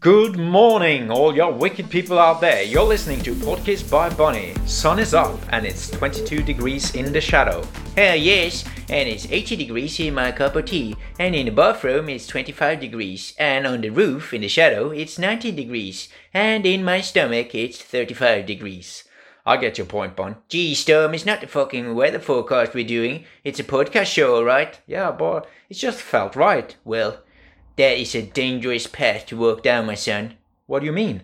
Good morning, all your wicked people out there. You're listening to Podcast by Bonnie. Sun is up and it's 22 degrees in the shadow. Hell yes, and it's 80 degrees in my cup of tea, and in the bathroom it's 25 degrees, and on the roof in the shadow it's 19 degrees, and in my stomach it's 35 degrees. I get your point, Bon. Gee, Storm, it's not the fucking weather forecast we're doing. It's a podcast show, alright? Yeah, but it just felt right. Well, that is a dangerous path to walk down, my son. What do you mean?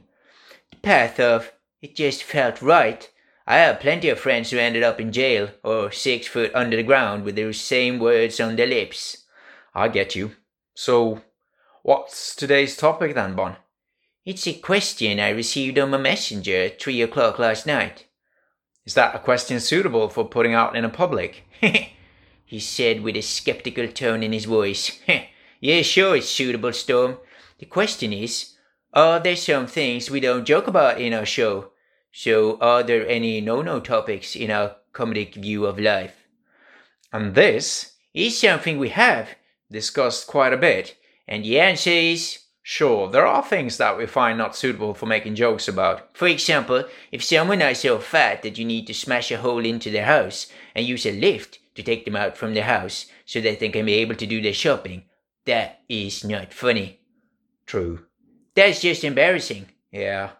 The path of it just felt right. I have plenty of friends who ended up in jail or six foot under the ground with those same words on their lips. I get you. So, what's today's topic then, Bon? It's a question I received on my messenger at three o'clock last night. Is that a question suitable for putting out in a public? he said with a skeptical tone in his voice. Yeah, sure, it's suitable, Storm. The question is, are there some things we don't joke about in our show? So, are there any no-no topics in our comedic view of life? And this is something we have discussed quite a bit. And the answer is Sure, there are things that we find not suitable for making jokes about. For example, if someone is so fat that you need to smash a hole into their house and use a lift to take them out from the house so that they can be able to do their shopping, that is not funny. True. That's just embarrassing. Yeah.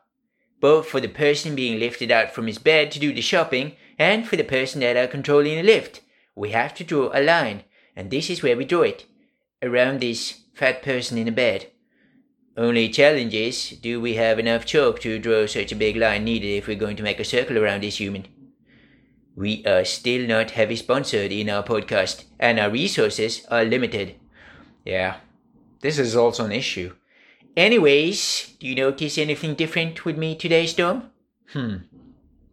Both for the person being lifted out from his bed to do the shopping and for the person that are controlling the lift. We have to draw a line, and this is where we draw it. Around this fat person in the bed. Only challenge is, do we have enough chalk to draw such a big line needed if we're going to make a circle around this human? We are still not heavy sponsored in our podcast, and our resources are limited. Yeah, this is also an issue. Anyways, do you notice anything different with me today, Storm? Hmm.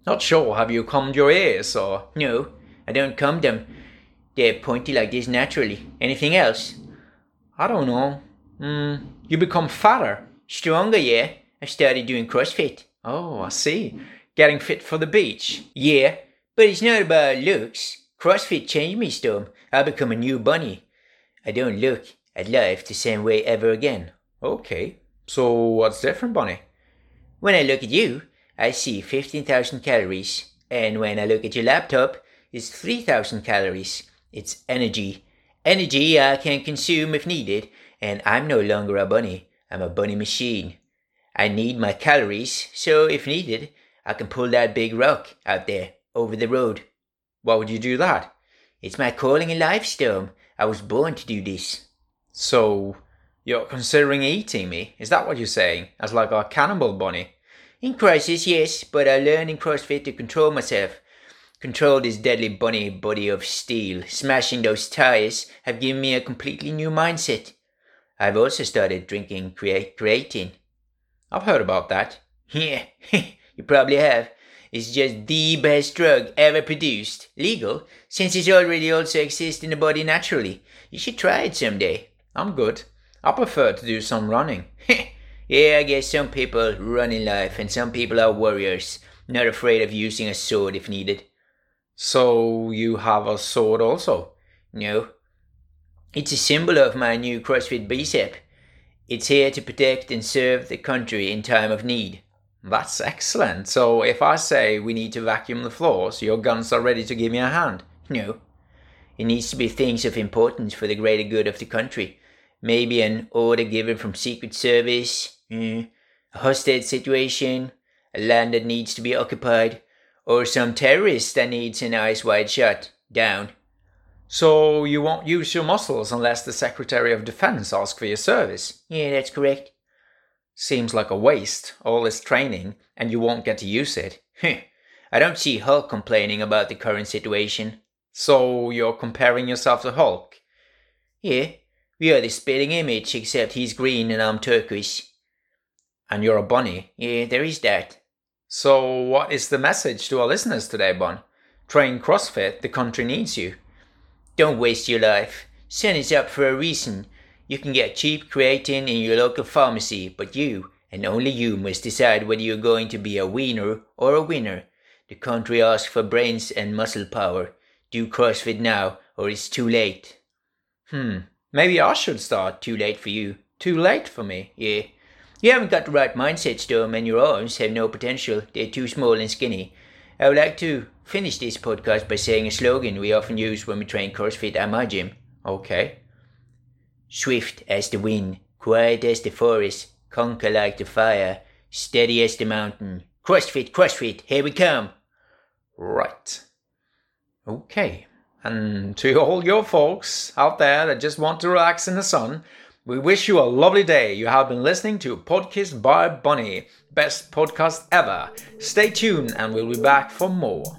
Not sure. Have you combed your ears or? No, I don't comb them. They're pointy like this naturally. Anything else? I don't know. Hmm. You become fatter. Stronger, yeah. I started doing CrossFit. Oh, I see. Getting fit for the beach. Yeah, but it's not about looks. CrossFit changed me, Storm. I become a new bunny. I don't look at life the same way ever again. Okay, so what's different, Bonnie? When I look at you, I see 15,000 calories, and when I look at your laptop, it's 3,000 calories. It's energy. Energy I can consume if needed, and I'm no longer a bunny, I'm a bunny machine. I need my calories, so if needed, I can pull that big rock out there over the road. Why would you do that? It's my calling in life, Storm. I was born to do this. So, you're considering eating me? Is that what you're saying? As like a cannibal bunny? In crisis, yes, but I learned in CrossFit to control myself. Control this deadly bunny body of steel. Smashing those tires have given me a completely new mindset. I've also started drinking creatine. I've heard about that. Yeah, you probably have. It's just the best drug ever produced. Legal, since it already also exists in the body naturally. You should try it someday. I'm good. I prefer to do some running. yeah, I guess some people run in life and some people are warriors, not afraid of using a sword if needed. So you have a sword also? No. It's a symbol of my new CrossFit bicep. It's here to protect and serve the country in time of need. That's excellent. So if I say we need to vacuum the floors, your guns are ready to give me a hand? No. It needs to be things of importance for the greater good of the country. Maybe an order given from Secret Service, mm, a hostage situation, a land that needs to be occupied, or some terrorist that needs an eyes wide shut down. So you won't use your muscles unless the Secretary of Defense asks for your service? Yeah, that's correct. Seems like a waste, all this training, and you won't get to use it. I don't see Hulk complaining about the current situation. So you're comparing yourself to Hulk? Yeah, we are the spitting image, except he's green and I'm turquoise. And you're a bunny? Yeah, there is that. So, what is the message to our listeners today, Bon? Train CrossFit, the country needs you. Don't waste your life. Sun is up for a reason. You can get cheap creatine in your local pharmacy, but you, and only you, must decide whether you're going to be a wiener or a winner. The country asks for brains and muscle power. Do CrossFit now, or it's too late. Hmm, maybe I should start. Too late for you. Too late for me? Yeah. You haven't got the right mindset, Storm, and your arms have no potential. They're too small and skinny. I would like to finish this podcast by saying a slogan we often use when we train CrossFit at my gym. Okay. Swift as the wind, quiet as the forest, conquer like the fire, steady as the mountain. CrossFit, CrossFit, here we come. Right. Okay. And to all your folks out there that just want to relax in the sun, we wish you a lovely day. You have been listening to Podcast by Bunny, best podcast ever. Stay tuned and we'll be back for more.